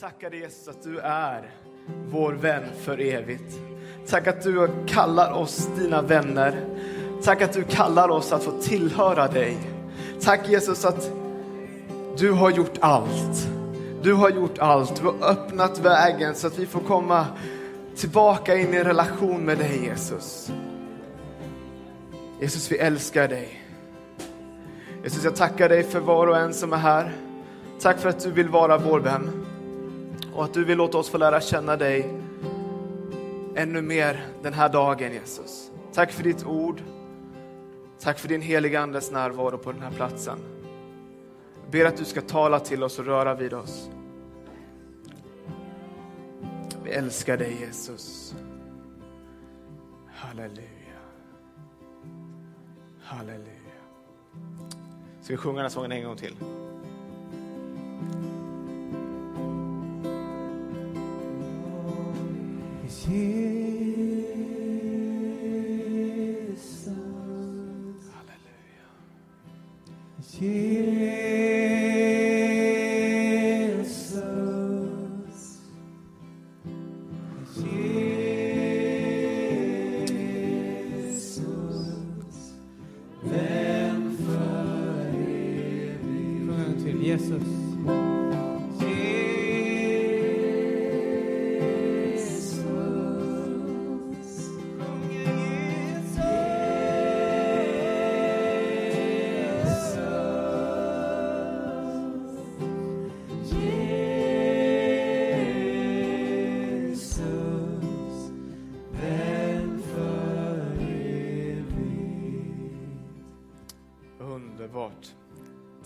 tackar dig Jesus att du är vår vän för evigt. Tack att du kallar oss dina vänner. Tack att du kallar oss att få tillhöra dig. Tack Jesus att du har gjort allt. Du har gjort allt. Du har öppnat vägen så att vi får komma tillbaka in i en relation med dig Jesus. Jesus, vi älskar dig. Jesus, jag tackar dig för var och en som är här. Tack för att du vill vara vår vän och att du vill låta oss få lära känna dig ännu mer den här dagen Jesus. Tack för ditt ord. Tack för din heliga Andes närvaro på den här platsen. Jag ber att du ska tala till oss och röra vid oss. Vi älskar dig Jesus. Halleluja. Halleluja. Ska vi sjunga den här sången en gång till? here.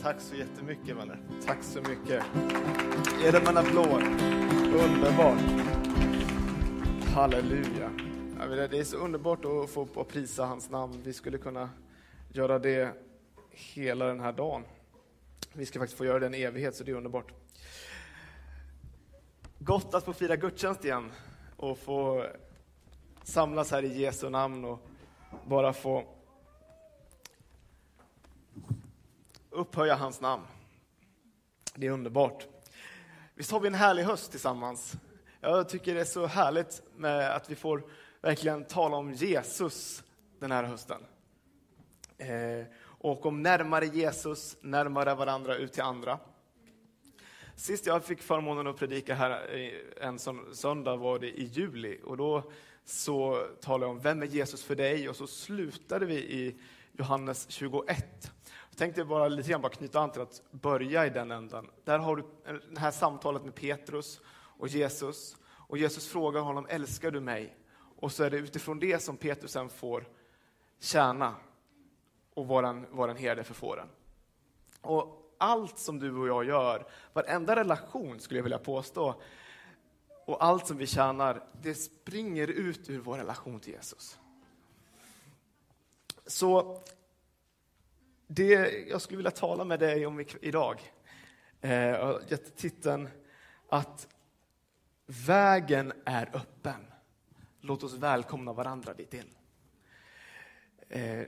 Tack så jättemycket vänner. Tack så mycket. Ge dem en applåd. Underbart. Halleluja. Det är så underbart att få prisa hans namn. Vi skulle kunna göra det hela den här dagen. Vi ska faktiskt få göra det en evighet, så det är underbart. Gott att få fira gudstjänst igen och få samlas här i Jesu namn och bara få upphöja hans namn. Det är underbart. Visst har vi en härlig höst tillsammans? Jag tycker det är så härligt med att vi får verkligen tala om Jesus den här hösten. Eh, och om närmare Jesus, närmare varandra ut till andra. Sist jag fick förmånen att predika här en sån söndag var det i juli och då så talade jag om vem är Jesus för dig och så slutade vi i Johannes 21 jag tänkte bara lite grann bara knyta an till att börja i den änden. Där har du det här samtalet med Petrus och Jesus. Och Jesus frågar honom, älskar du mig? Och så är det utifrån det som Petrus sen får tjäna och vara en, vara en herde för fåren. Och allt som du och jag gör, varenda relation skulle jag vilja påstå, och allt som vi tjänar, det springer ut ur vår relation till Jesus. Så det jag skulle vilja tala med dig om idag, eh, jag har gett titeln att vägen är öppen. Låt oss välkomna varandra dit in. Eh,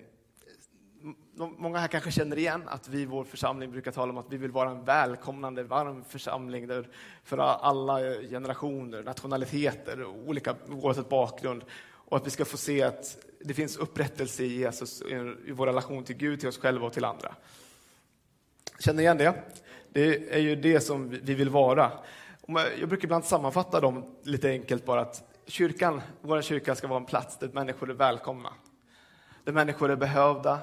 många här kanske känner igen att vi i vår församling brukar tala om att vi vill vara en välkomnande, varm församling där för alla generationer, nationaliteter, olika, oavsett bakgrund. Och att vi ska få se att det finns upprättelse i Jesus, i vår relation till Gud, till oss själva och till andra. Känner ni igen det? Det är ju det som vi vill vara. Jag brukar ibland sammanfatta dem lite enkelt bara att kyrkan, vår kyrka ska vara en plats där människor är välkomna. Där människor är behövda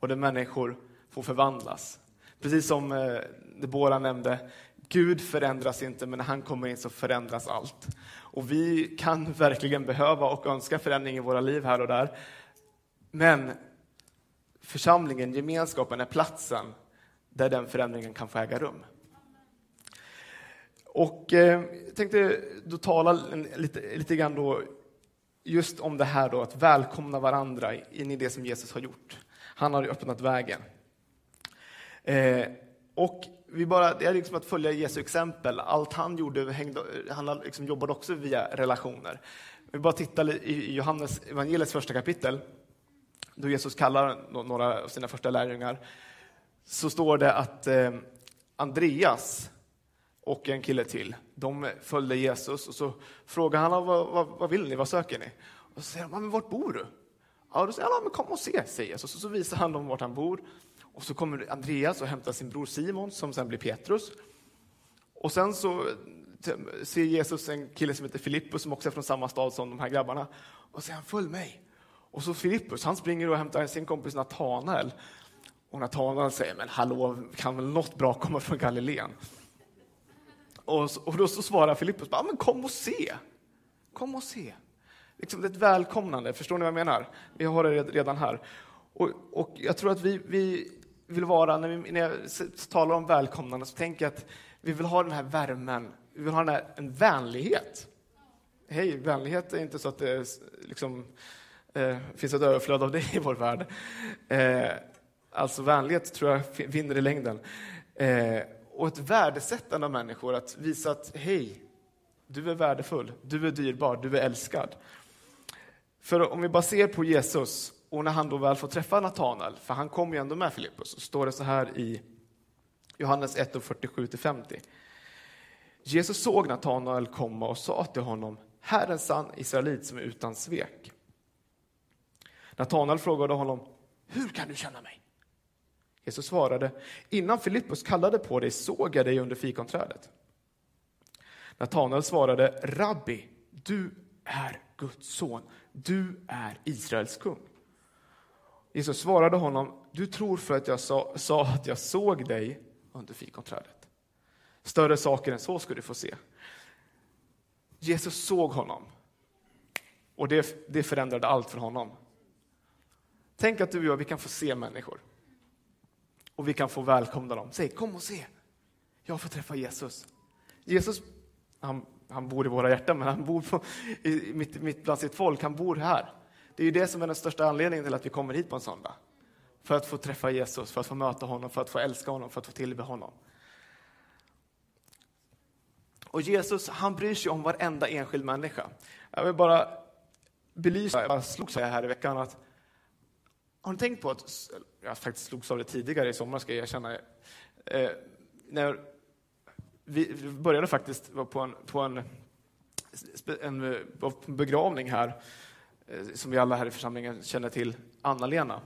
och där människor får förvandlas. Precis som eh, Debora nämnde, Gud förändras inte, men när han kommer in så förändras allt. Och vi kan verkligen behöva och önska förändring i våra liv här och där. Men församlingen, gemenskapen, är platsen där den förändringen kan få äga rum. Och eh, jag tänkte då tala lite, lite grann då just om det här då, att välkomna varandra in i det som Jesus har gjort. Han har ju öppnat vägen. Eh, och vi bara, det är liksom att följa Jesu exempel. Allt han gjorde, hängde, han liksom jobbade också via relationer. Vi bara tittar i Johannes evangeliets första kapitel, då Jesus kallar några av sina första lärjungar, så står det att eh, Andreas och en kille till. De följde Jesus och så frågar han vad, vad, vad vill ni, vad söker ni? Och så säger de, men vart bor du? Ja, då säger han, men kom och se, säger Jesus. Och så visar han dem vart han bor. Och så kommer Andreas och hämtar sin bror Simon som sen blir Petrus. Och sen så ser Jesus en kille som heter Filippus som också är från samma stad som de här grabbarna. Och säger han, följ mig. Och så Filippus, han springer och hämtar sin kompis Natanael. Och Natanael säger, men hallå, kan väl något bra komma från Galileen? Och, och då så svarar Filippus, men kom och se. Kom och se. Liksom ett välkomnande, förstår ni vad jag menar? Vi har det redan här. Och, och jag tror att vi, vi vill vara, när, vi, när jag talar om välkomnande, så tänker jag att vi vill ha den här värmen, vi vill ha den här, en vänlighet. Hej, vänlighet är inte så att det liksom, eh, finns ett överflöd av det i vår värld. Eh, alltså vänlighet tror jag vinner i längden. Eh, och ett värdesättande av människor, att visa att hej, du är värdefull, du är dyrbar, du är älskad. För om vi bara ser på Jesus och när han då väl får träffa Natanael, för han kommer ju ändå med Filippus, så står det så här i Johannes 1, 47-50. Jesus såg Natanael komma och sa till honom, här är en sann israelit som är utan svek. Natanael frågade honom, hur kan du känna mig? Jesus svarade, innan Filippus kallade på dig såg jag dig under fikonträdet. Natanael svarade, Rabbi, du är Guds son, du är Israels kung. Jesus svarade honom, du tror för att jag sa, sa att jag såg dig under fikonträdet. Större saker än så ska du få se. Jesus såg honom och det, det förändrade allt för honom. Tänk att du och jag vi kan få se människor och vi kan få välkomna dem. Säg kom och se, jag får träffa Jesus. Jesus, han, han bor i våra hjärtan, men han bor på, i, mitt, mitt bland sitt folk, han bor här. Det är ju det som är den största anledningen till att vi kommer hit på en söndag. För att få träffa Jesus, för att få möta honom, för att få älska honom, för att få tillbe honom. Och Jesus, han bryr sig om varenda enskild människa. Jag vill bara belysa, jag slogs av det här i veckan, att har ni tänkt på att, jag faktiskt slogs av det tidigare i sommar ska jag erkänna, eh, när vi började faktiskt på en, på en, en, eh, en begravning här, Eh, som vi alla här i församlingen känner till, Anna-Lena.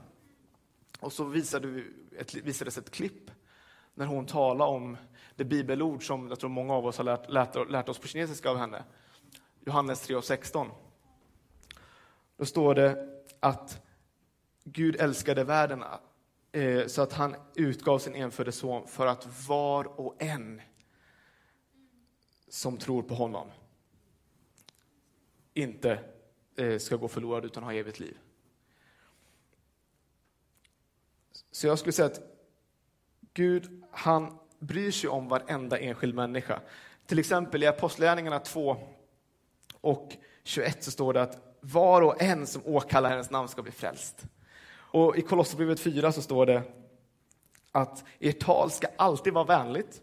Och så visade ett, visades ett klipp när hon talade om det bibelord som jag tror många av oss har lärt, lärt, lärt oss på kinesiska av henne. Johannes 3.16. Då står det att Gud älskade världen eh, så att han utgav sin enfödde son för att var och en som tror på honom inte Eh, ska gå förlorad utan ha evigt liv. Så jag skulle säga att Gud, han bryr sig om varenda enskild människa. Till exempel i Apostlagärningarna 2 och 21 så står det att var och en som åkallar hennes namn ska bli frälst. Och i Kolosserbrevet 4 så står det att ert tal ska alltid vara vänligt,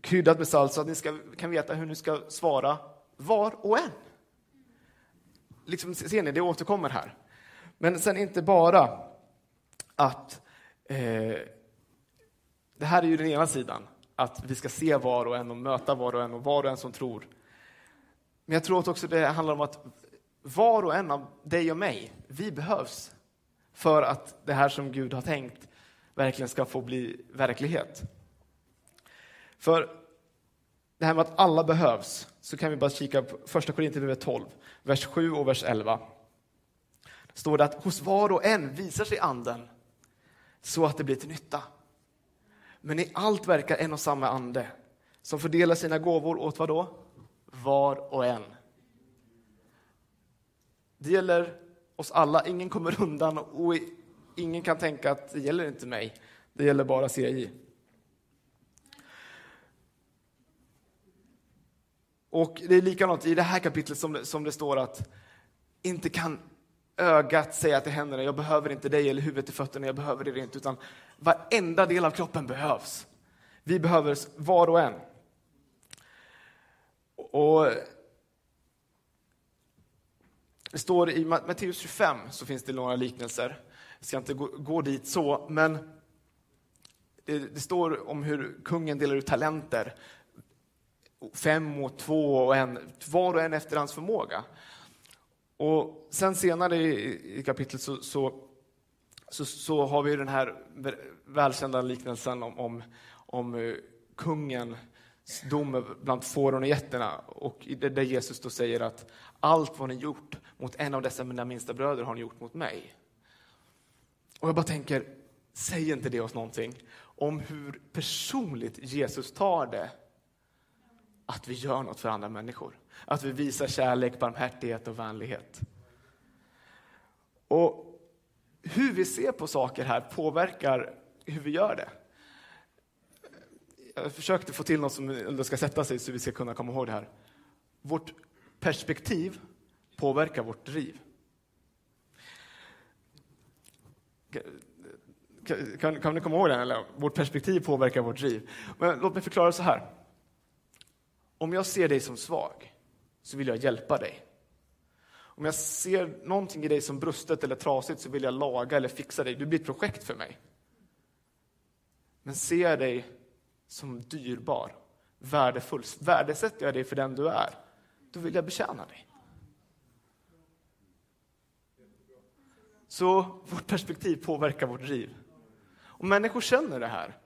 kryddat med salt så att ni ska, kan veta hur ni ska svara var och en. Liksom, ser ni, det återkommer här. Men sen inte bara att eh, det här är ju den ena sidan, att vi ska se var och en och möta var och en och var och en som tror. Men jag tror att också det handlar om att var och en av dig och mig, vi behövs för att det här som Gud har tänkt verkligen ska få bli verklighet. För det här med att alla behövs, så kan vi bara kika på första Korinthierbrevet 12, vers 7 och vers 11. Det står det att hos var och en visar sig anden så att det blir till nytta. Men i allt verkar en och samma ande som fördelar sina gåvor åt vad då? Var och en. Det gäller oss alla, ingen kommer undan och ingen kan tänka att det gäller inte mig, det gäller bara CI. Och det är likadant i det här kapitlet som det, som det står att inte kan ögat säga till händerna, jag behöver inte dig, eller huvudet till fötterna, jag behöver det inte, utan varenda del av kroppen behövs. Vi behöver var och en. Och det står i Matteus 25 så finns det några liknelser. Jag ska inte gå, gå dit så, men det, det står om hur kungen delar ut talenter. Fem och två och en, var och en efter hans förmåga. Och sen senare i, kapitlet så, så, så, så, har vi den här välkända liknelsen om, om, om eh, kungens dom bland fåren och getterna och där Jesus då säger att allt vad ni gjort mot en av dessa mina minsta bröder har ni gjort mot mig. Och jag bara tänker, säger inte det oss någonting om hur personligt Jesus tar det att vi gör något för andra människor? Att vi visar kärlek, barmhärtighet och vänlighet. Och hur vi ser på saker här påverkar hur vi gör det. Jag försökte få till något som ska sätta sig så vi ska kunna komma ihåg det här. Vårt perspektiv påverkar vårt driv. Kan, kan ni komma ihåg den? Eller? Vårt perspektiv påverkar vårt driv. Men låt mig förklara så här. Om jag ser dig som svag så vill jag hjälpa dig. Om jag ser någonting i dig som brustet eller trasigt så vill jag laga eller fixa dig. Du blir ett projekt för mig. Men ser jag dig som dyrbar, värdefull, värdesätter jag dig för den du är, då vill jag betjäna dig. Så vårt perspektiv påverkar vårt liv. Och människor känner det här.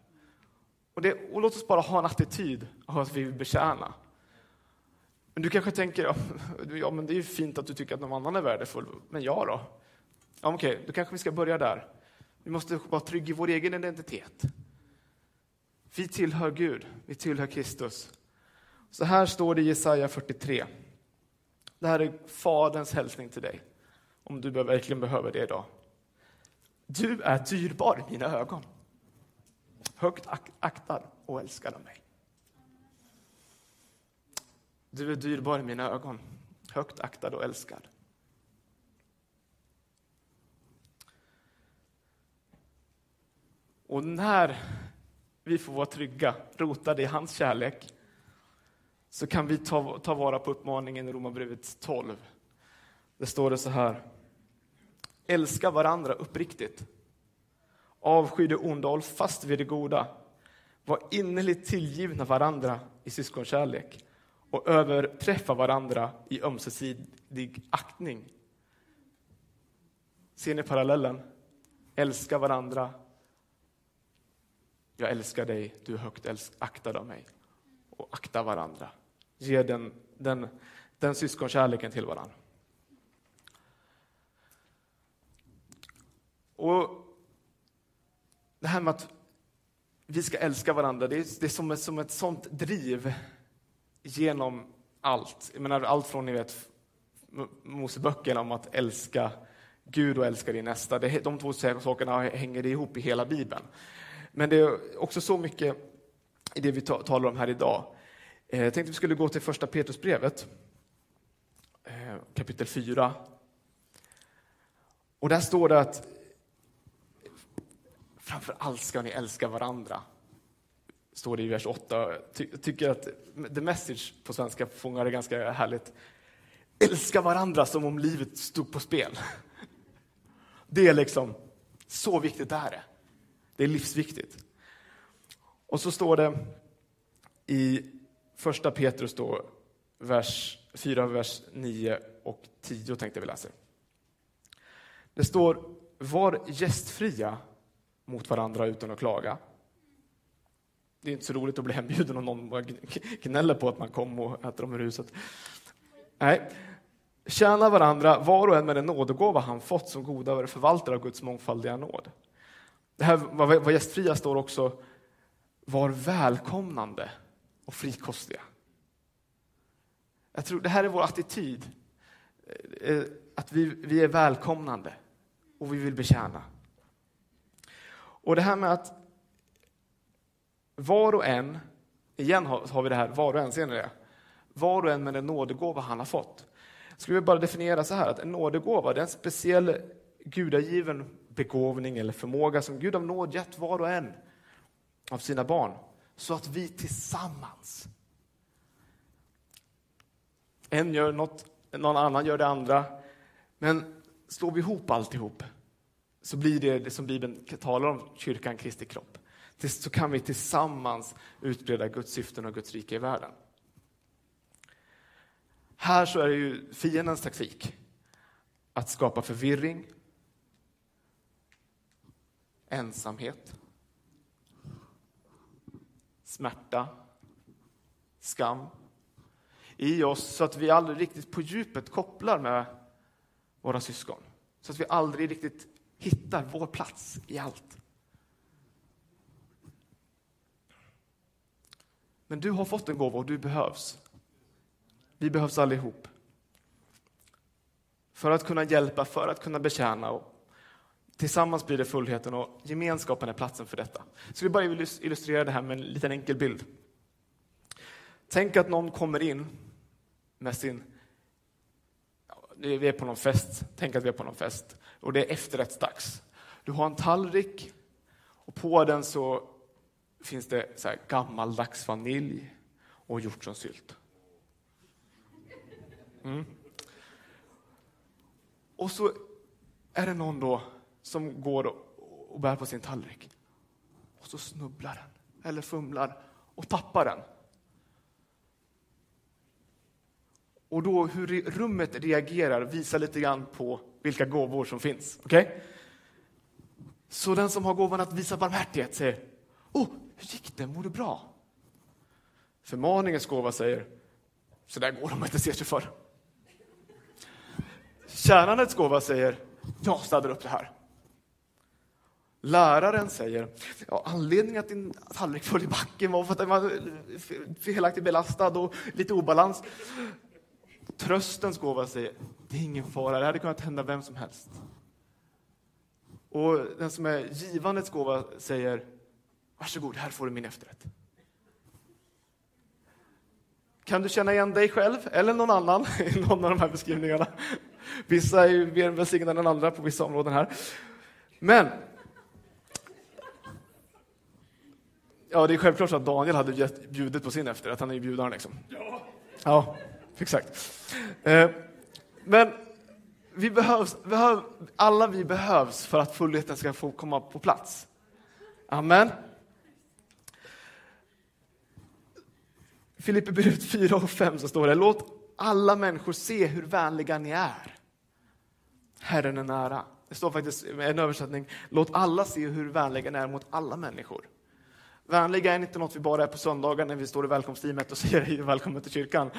Och, det, och låt oss bara ha en attityd av att vi vill betjäna. Men du kanske tänker, ja men det är ju fint att du tycker att någon annan är värdefull, men jag då? Ja, Okej, okay, då kanske vi ska börja där. Vi måste vara trygga i vår egen identitet. Vi tillhör Gud, vi tillhör Kristus. Så här står det i Jesaja 43. Det här är Faderns hälsning till dig, om du verkligen behöver det idag. Du är dyrbar i mina ögon, högt aktad och älskad av mig. Du är dyrbar i mina ögon, högt aktad och älskad. Och när vi får vara trygga, rotade i hans kärlek, så kan vi ta, ta vara på uppmaningen i Romarbrevet 12. Det står det så här. Älska varandra uppriktigt. Avsky det onda, håll fast vid det goda. Var innerligt tillgivna varandra i syskonkärlek och överträffa varandra i ömsesidig aktning. Ser ni parallellen? Älska varandra. Jag älskar dig, du är högt aktad av mig. Och akta varandra. Ge den, den, den syskonkärleken till varandra. Och Det här med att vi ska älska varandra, det är, det är som, ett, som ett sånt driv genom allt. Jag menar, allt från ni vet, Moseböckerna om att älska Gud och älska din nästa. Det, de två sakerna hänger ihop i hela Bibeln. Men det är också så mycket i det vi talar om här idag. Eh, jag tänkte vi skulle gå till första Petrusbrevet, eh, kapitel 4. Och där står det att framför allt ska ni älska varandra står det i vers 8. Jag tycker att the message på svenska fångar det ganska härligt. Älska varandra som om livet stod på spel. Det är liksom, så viktigt är det. Det är livsviktigt. Och så står det i första Petrus då, vers 4, vers 9 och 10 tänkte vi läsa. Det står, var gästfria mot varandra utan att klaga det är inte så roligt att bli hembjuden om någon gnäller på att man kom och äter dem ur huset. Nej. Tjäna varandra, var och en med den nådegåva han fått som goda förvaltare av Guds mångfaldiga nåd. Det här vad gästfria står också, var välkomnande och frikostiga. Jag tror det här är vår attityd, eh, eh, att vi, vi är välkomnande och vi vill betjäna. Och det här med att var och en, igen har vi det här var och en, ser ni det? Var och en med den nådegåva han har fått. Jag skulle bara definiera så här, att en nådegåva det är en speciell gudagiven begåvning eller förmåga som Gud av nåd gett var och en av sina barn, så att vi tillsammans en gör något, någon annan gör det andra. Men slår vi ihop alltihop så blir det det som Bibeln talar om, kyrkan, Kristi kropp så kan vi tillsammans utbreda Guds syften och Guds rike i världen. Här så är det ju fiendens taktik att skapa förvirring, ensamhet, smärta, skam i oss så att vi aldrig riktigt på djupet kopplar med våra syskon. Så att vi aldrig riktigt hittar vår plats i allt. Men du har fått en gåva och du behövs. Vi behövs allihop. För att kunna hjälpa, för att kunna betjäna. Och tillsammans blir det fullheten och gemenskapen är platsen för detta. Så vi bara illustrera det här med en liten enkel bild. Tänk att någon kommer in med sin... Vi är på någon fest. Tänk att vi är på någon fest. Och det är efterrättsdags. Du har en tallrik och på den så finns det så här gammaldags vanilj och hjortronsylt. Mm. Och så är det någon då som går och bär på sin tallrik. Och så snubblar den, eller fumlar, och tappar den. Och då hur rummet reagerar visar lite grann på vilka gåvor som finns. Okay? Så den som har gåvan att visa barmhärtighet säger Oh, hur gick det? Mår du bra? Förmaningens gåva säger Så där går det om man inte ser sig för. Tjänandets gåva säger Jag städar upp det här. Läraren säger ja, anledningen att din tallrik föll i backen var för att den var felaktigt belastad och lite obalans. Tröstens gåva säger, det är ingen fara, det hade kunnat hända vem som helst. Och den som är givandets gåva säger, varsågod, här får du min efterrätt. Kan du känna igen dig själv eller någon annan i någon av de här beskrivningarna? Vissa är mer välsignade än andra på vissa områden här. Men Ja, det är självklart så att Daniel hade bjudit på sin efterrätt. Han är ju bjudaren liksom. Ja. Ja, exakt. Eh, men vi behövs, behöv, alla vi behövs för att fullheten ska få komma på plats. Amen. Filipperbrevet 4 och 5 så står det, låt alla människor se hur vänliga ni är. Herren är nära. Det står faktiskt i en översättning, låt alla se hur vänliga ni är mot alla människor. Vänliga är inte något vi bara är på söndagar när vi står i välkomstteamet och säger välkommen till kyrkan.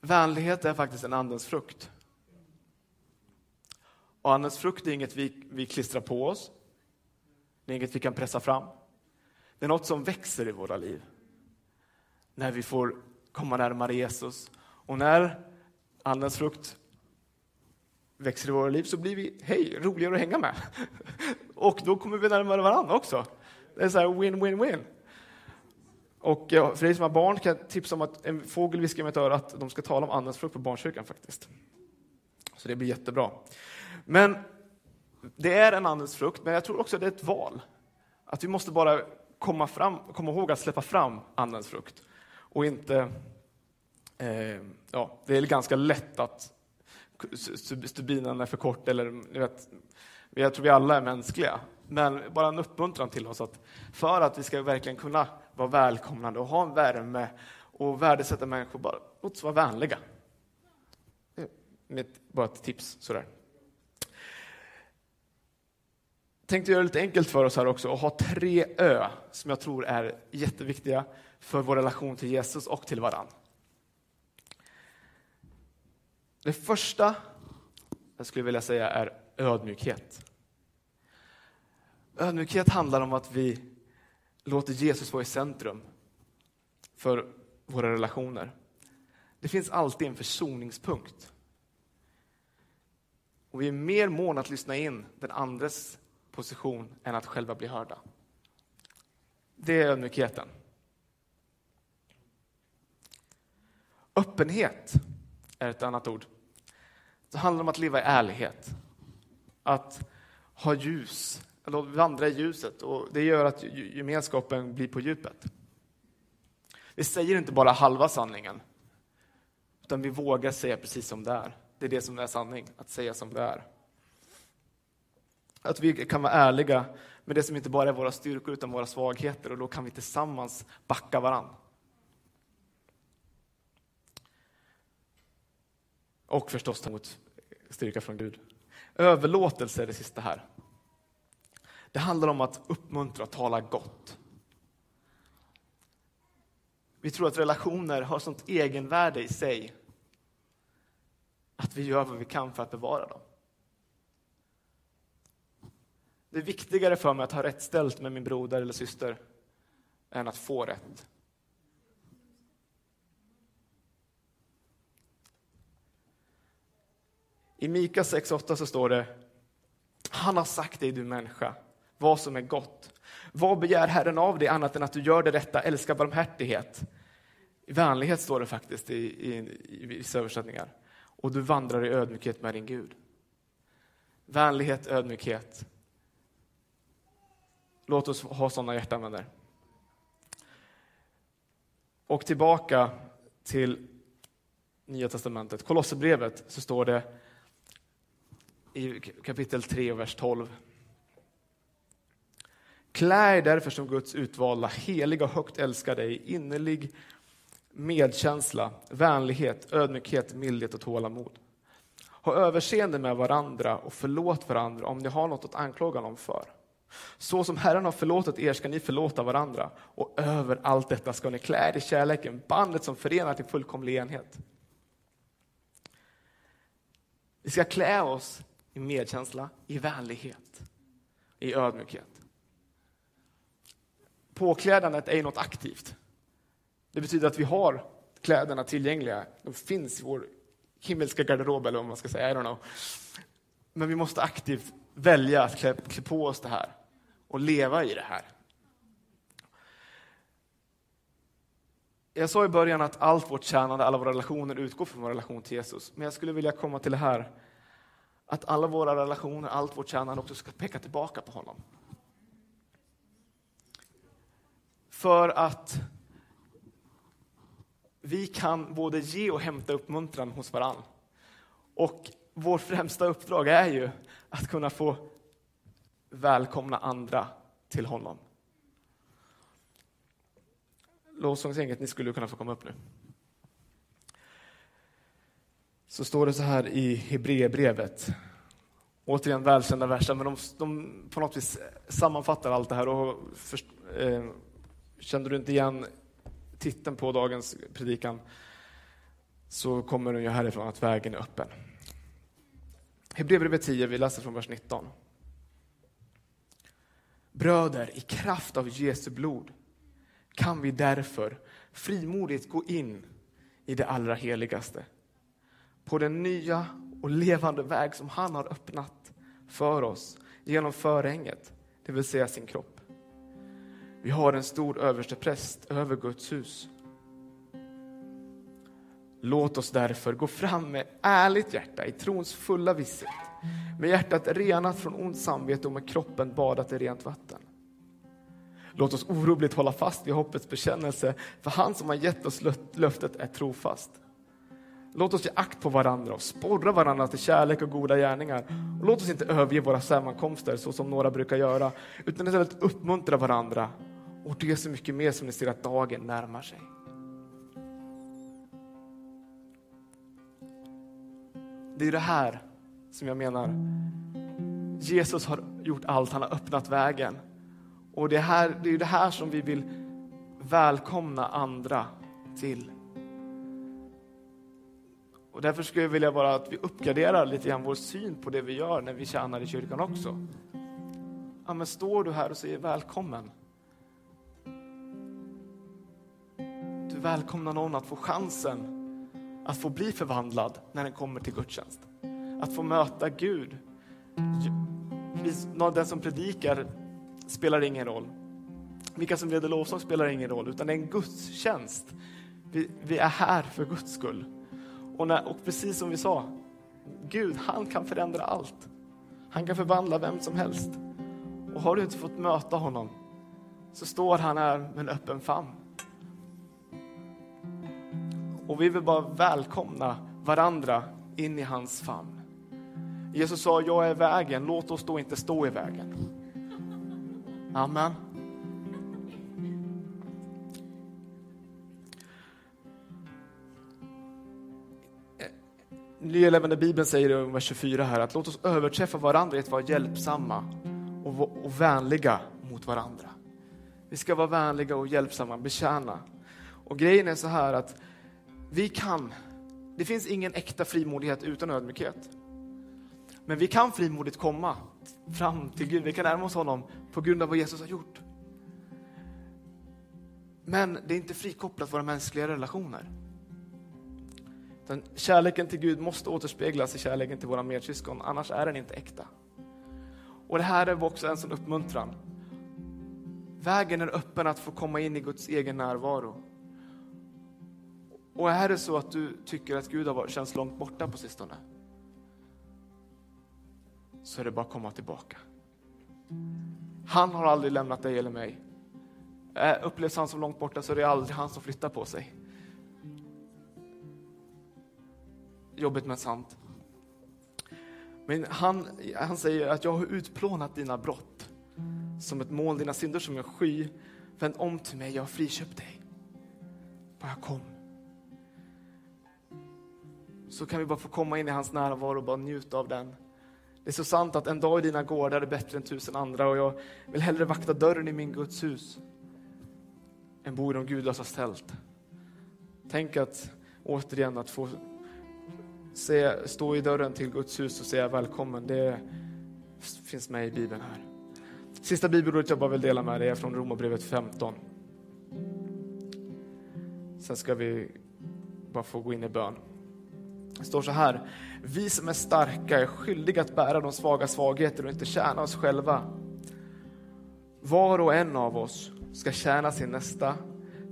Vänlighet är faktiskt en andens frukt. Och andens frukt är inget vi, vi klistrar på oss. Det är inget vi kan pressa fram. Det är något som växer i våra liv. När vi får komma närmare Jesus. Och när andens frukt växer i våra liv så blir vi, hej, roligare att hänga med. Och då kommer vi närmare varandra också. Det är så här win-win-win. Och eh, för dig som har barn kan jag tipsa om att en fågel viskar i mitt öra att de ska tala om andens frukt på barnkyrkan faktiskt. Så det blir jättebra. Men det är en andens frukt, men jag tror också att det är ett val. Att vi måste bara komma, fram, komma ihåg att släppa fram andens frukt. Och inte... Eh, ja, det är ganska lätt att stubinen är för kort, eller ni vet, jag tror vi alla är mänskliga. Men bara en uppmuntran till oss att för att vi ska verkligen kunna vara välkomnande och ha en värme och värdesätta människor, bara låt oss vara vänliga. Mitt, bara ett tips sådär. Tänkte göra det lite enkelt för oss här också och ha tre Ö som jag tror är jätteviktiga för vår relation till Jesus och till varann. Det första jag skulle vilja säga är ödmjukhet. Ödmjukhet handlar om att vi låter Jesus vara i centrum för våra relationer. Det finns alltid en försoningspunkt. Och vi är mer måna att lyssna in den andres position än att själva bli hörda. Det är ödmjukheten. Öppenhet är ett annat ord. Det handlar om att leva i ärlighet. Att ha ljus eller vandra i ljuset och det gör att gemenskapen blir på djupet. Vi säger inte bara halva sanningen, utan vi vågar säga precis som det är. Det är det som är sanning, att säga som det är. Att vi kan vara ärliga med det som inte bara är våra styrkor utan våra svagheter och då kan vi tillsammans backa varann. Och förstås ta emot styrka från Gud. Överlåtelse är det sista här. Det handlar om att uppmuntra och tala gott. Vi tror att relationer har sånt egenvärde i sig att vi gör vad vi kan för att bevara dem. Det är viktigare för mig att ha rätt ställt med min broder eller syster än att få rätt. I Mika 6.8 så står det Han har sagt dig, du människa, vad som är gott. Vad begär Herren av dig annat än att du gör det rätta, älskar barmhärtighet? I vänlighet står det faktiskt i, i, i vissa översättningar. Och du vandrar i ödmjukhet med din Gud. Vänlighet, ödmjukhet. Låt oss ha sådana hjärtan, vänner. Och tillbaka till Nya testamentet, Kolosserbrevet, så står det i kapitel 3 och vers 12. Klä er därför som Guds utvalda, heliga och högt älskade i innerlig medkänsla, vänlighet, ödmjukhet, mildhet och tålamod. Ha överseende med varandra och förlåt varandra om ni har något att anklaga någon för. Så som Herren har förlåtit er ska ni förlåta varandra och över allt detta ska ni klä er i kärleken, bandet som förenar till fullkomlig enhet. Vi ska klä oss i medkänsla, i vänlighet, i ödmjukhet. Påklädandet är ju något aktivt. Det betyder att vi har kläderna tillgängliga. De finns i vår himmelska garderob, eller vad man ska säga. I don't know. Men vi måste aktivt välja att klä, klä på oss det här och leva i det här. Jag sa i början att allt vårt tjänande, alla våra relationer utgår från vår relation till Jesus. Men jag skulle vilja komma till det här att alla våra relationer, allt vårt tjänande också ska peka tillbaka på honom. För att vi kan både ge och hämta uppmuntran hos varann. Och vårt främsta uppdrag är ju att kunna få välkomna andra till honom. Lovsångsgänget, ni skulle kunna få komma upp nu. Så står det så här i Hebreerbrevet. Återigen välkända verser, men de, de, på något vis sammanfattar allt det här. Och för, eh, kände du inte igen titeln på dagens predikan så kommer den ju härifrån att vägen är öppen. Hebreerbrevet 10, vi läser från vers 19. Bröder, i kraft av Jesu blod kan vi därför frimodigt gå in i det allra heligaste. På den nya och levande väg som han har öppnat för oss genom förhänget, det vill säga sin kropp. Vi har en stor överstepräst över Guds hus. Låt oss därför gå fram med ärligt hjärta i trons fulla visshet, med hjärtat renat från ont samvete och med kroppen badat i rent vatten. Låt oss oroligt hålla fast vid hoppets bekännelse, för han som har gett oss löftet är trofast. Låt oss ge akt på varandra och sporra varandra till kärlek och goda gärningar. Och låt oss inte överge våra sammankomster så som några brukar göra, utan istället uppmuntra varandra. Och det är så mycket mer som ni ser att dagen närmar sig. Det är det här som jag menar. Jesus har gjort allt, han har öppnat vägen. Och det, här, det är det här som vi vill välkomna andra till. Och därför skulle jag vilja bara att vi uppgraderar lite grann vår syn på det vi gör när vi tjänar i kyrkan också. Ja, men står du här och säger välkommen? Du välkomnar någon att få chansen att få bli förvandlad när den kommer till gudstjänst. Att få möta Gud. Den som predikar spelar ingen roll. Vilka som leder lovsång spelar ingen roll, utan det är en gudstjänst. Vi, vi är här för Guds skull. Och, när, och precis som vi sa, Gud, han kan förändra allt. Han kan förvandla vem som helst. Och har du inte fått möta honom så står han här med en öppen famn. Och vi vill bara välkomna varandra in i hans famn. Jesus sa, jag är vägen, låt oss då inte stå i vägen. Amen. Nya levande Bibeln säger i vers 24 här att låt oss överträffa varandra i att vara hjälpsamma och, och vänliga mot varandra. Vi ska vara vänliga och hjälpsamma, betjäna. Och grejen är så här att vi kan, det finns ingen äkta frimodighet utan ödmjukhet. Men vi kan frimodigt komma fram till Gud, vi kan närma oss honom på grund av vad Jesus har gjort. Men det är inte frikopplat våra mänskliga relationer. Den kärleken till Gud måste återspeglas i kärleken till våra medsyskon, annars är den inte äkta. Och det här är också en sån uppmuntran. Vägen är öppen att få komma in i Guds egen närvaro. Och är det så att du tycker att Gud har känts långt borta på sistone, så är det bara att komma tillbaka. Han har aldrig lämnat dig eller mig. Upplevs han som långt borta så är det aldrig han som flyttar på sig. Jobbigt men sant. Men han, han säger att jag har utplånat dina brott som ett moln, dina synder som en sky. Vänd om till mig, jag har friköpt dig. Bara kom. Så kan vi bara få komma in i hans närvaro och bara njuta av den. Det är så sant att en dag i dina gårdar är bättre än tusen andra och jag vill hellre vakta dörren i min Guds hus än bo i de gudlösas tält. Tänk att återigen att få se, stå i dörren till Guds hus och säga välkommen, det finns med i Bibeln här. Sista bibelordet jag bara vill dela med dig är från Romarbrevet 15. Sen ska vi bara få gå in i bön. Det står så här. Vi som är starka är skyldiga att bära de svaga svagheter och inte tjäna oss själva. Var och en av oss ska tjäna sin nästa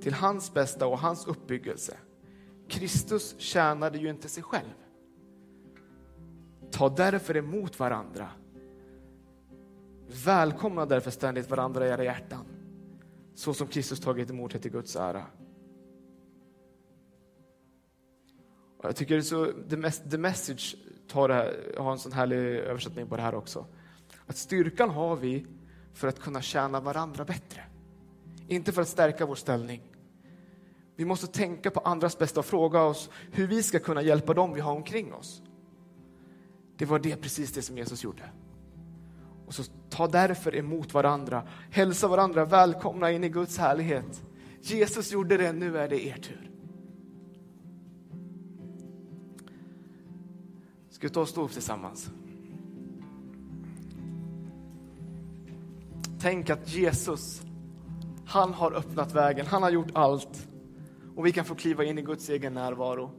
till hans bästa och hans uppbyggelse. Kristus tjänade ju inte sig själv. Ta därför emot varandra. Välkomna därför ständigt varandra i era hjärtan, så som Kristus tagit emot er till Guds ära. Och jag tycker så, the, the Message tar här, har en sån härlig översättning på det här också. Att styrkan har vi för att kunna tjäna varandra bättre. Inte för att stärka vår ställning. Vi måste tänka på andras bästa och fråga oss hur vi ska kunna hjälpa dem vi har omkring oss. Det var det precis det som Jesus gjorde. Och så ta därför emot varandra, hälsa varandra välkomna in i Guds härlighet. Jesus gjorde det, nu är det er tur. Ska vi ta och stå upp tillsammans? Tänk att Jesus, han har öppnat vägen, han har gjort allt. Och vi kan få kliva in i Guds egen närvaro.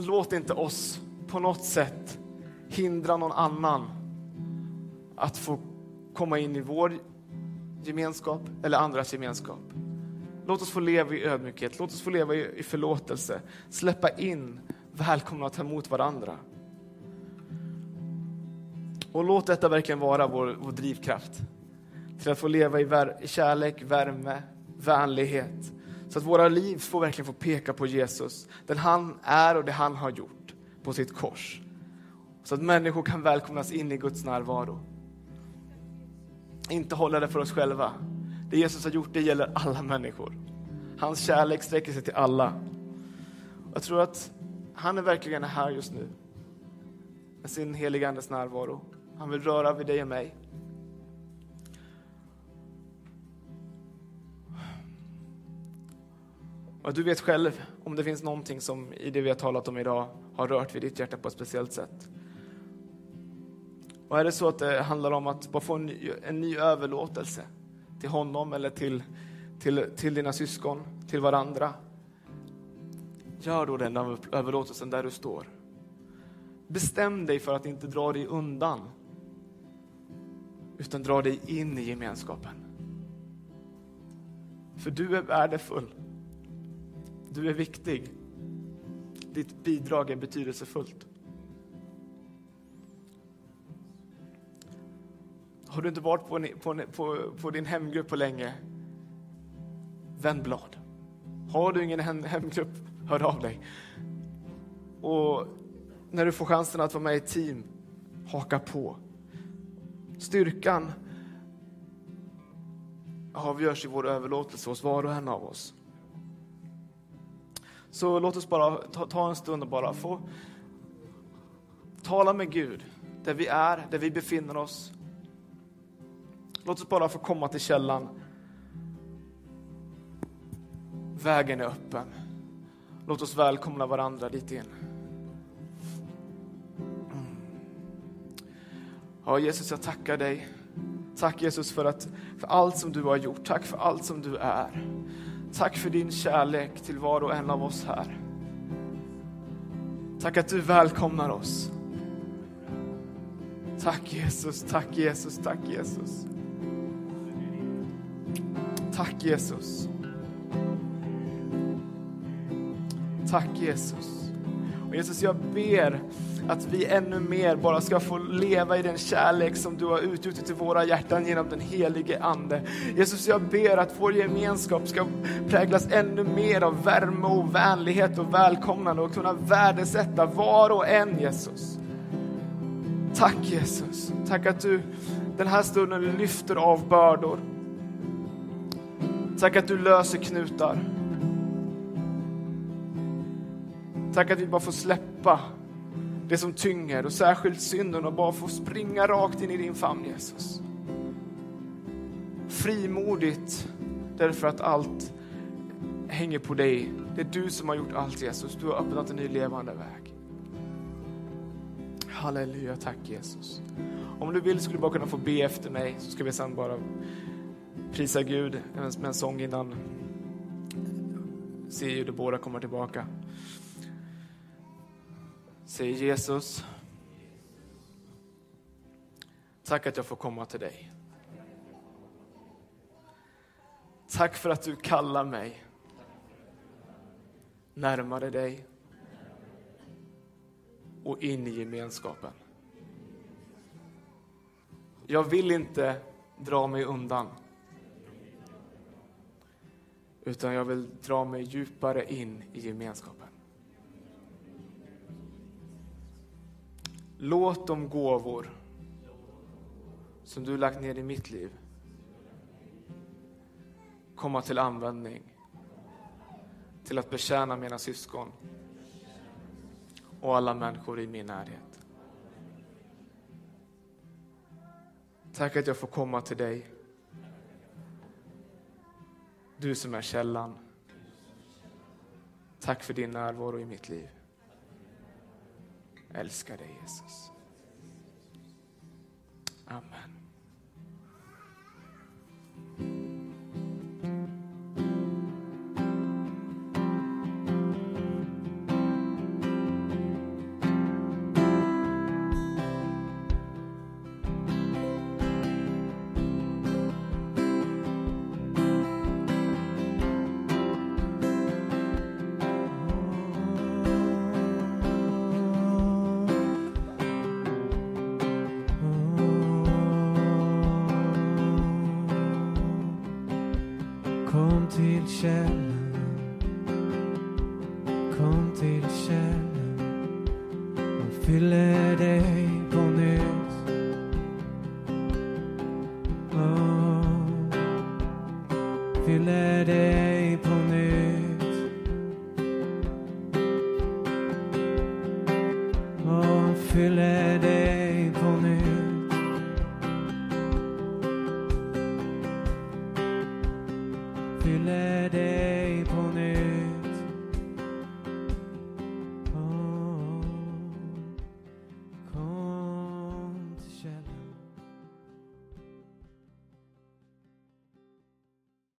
Låt inte oss på något sätt hindra någon annan att få komma in i vår gemenskap eller andras gemenskap. Låt oss få leva i ödmjukhet, låt oss få leva i förlåtelse, släppa in, välkomna att ta emot varandra. Och låt detta verkligen vara vår, vår drivkraft till att få leva i, i kärlek, värme, vänlighet, så att våra liv får verkligen få peka på Jesus, den han är och det han har gjort på sitt kors. Så att människor kan välkomnas in i Guds närvaro. Inte hålla det för oss själva. Det Jesus har gjort, det gäller alla människor. Hans kärlek sträcker sig till alla. Jag tror att han är verkligen här just nu. Med sin heliga Andes närvaro. Han vill röra vid dig och mig. Och du vet själv om det finns någonting som i det vi har talat om idag har rört vid ditt hjärta på ett speciellt sätt. Och är det så att det handlar om att bara få en ny, en ny överlåtelse till honom eller till, till, till dina syskon, till varandra. Gör då den överlåtelsen där du står. Bestäm dig för att inte dra dig undan, utan dra dig in i gemenskapen. För du är värdefull. Du är viktig. Ditt bidrag är betydelsefullt. Har du inte varit på, en, på, en, på, på, din hemgrupp på länge? Vänd blad. Har du ingen hem, hemgrupp, hör av dig. Och när du får chansen att vara med i ett team, haka på. Styrkan avgörs i vår överlåtelse hos var och en av oss. Så låt oss bara ta, ta en stund och bara få tala med Gud där vi är, där vi befinner oss. Låt oss bara få komma till källan. Vägen är öppen. Låt oss välkomna varandra dit in. Ja, Jesus, jag tackar dig. Tack Jesus för, att, för allt som du har gjort. Tack för allt som du är. Tack för din kärlek till var och en av oss här. Tack att du välkomnar oss. Tack Jesus, tack Jesus, tack Jesus. Tack Jesus. Tack Jesus. Och Jesus, jag ber att vi ännu mer bara ska få leva i den kärlek som du har utgjutit i våra hjärtan genom den helige Ande. Jesus, jag ber att vår gemenskap ska präglas ännu mer av värme och vänlighet och välkomnande och kunna värdesätta var och en, Jesus. Tack Jesus, tack att du den här stunden lyfter av bördor. Tack att du löser knutar. Tack att vi bara får släppa det som tynger och särskilt synden och bara få springa rakt in i din famn Jesus. Frimodigt därför att allt hänger på dig. Det är du som har gjort allt Jesus. Du har öppnat en ny levande väg. Halleluja, tack Jesus. Om du vill skulle du bara kunna få be efter mig så ska vi sen bara prisa Gud med en sång innan se hur de båda kommer tillbaka. Säg Jesus, tack att jag får komma till dig. Tack för att du kallar mig närmare dig och in i gemenskapen. Jag vill inte dra mig undan. Utan jag vill dra mig djupare in i gemenskapen. Låt de gåvor som du lagt ner i mitt liv komma till användning till att betjäna mina syskon och alla människor i min närhet. Tack att jag får komma till dig. Du som är källan. Tack för din närvaro i mitt liv. Älskar dig Jesus. Amen. Kom till källan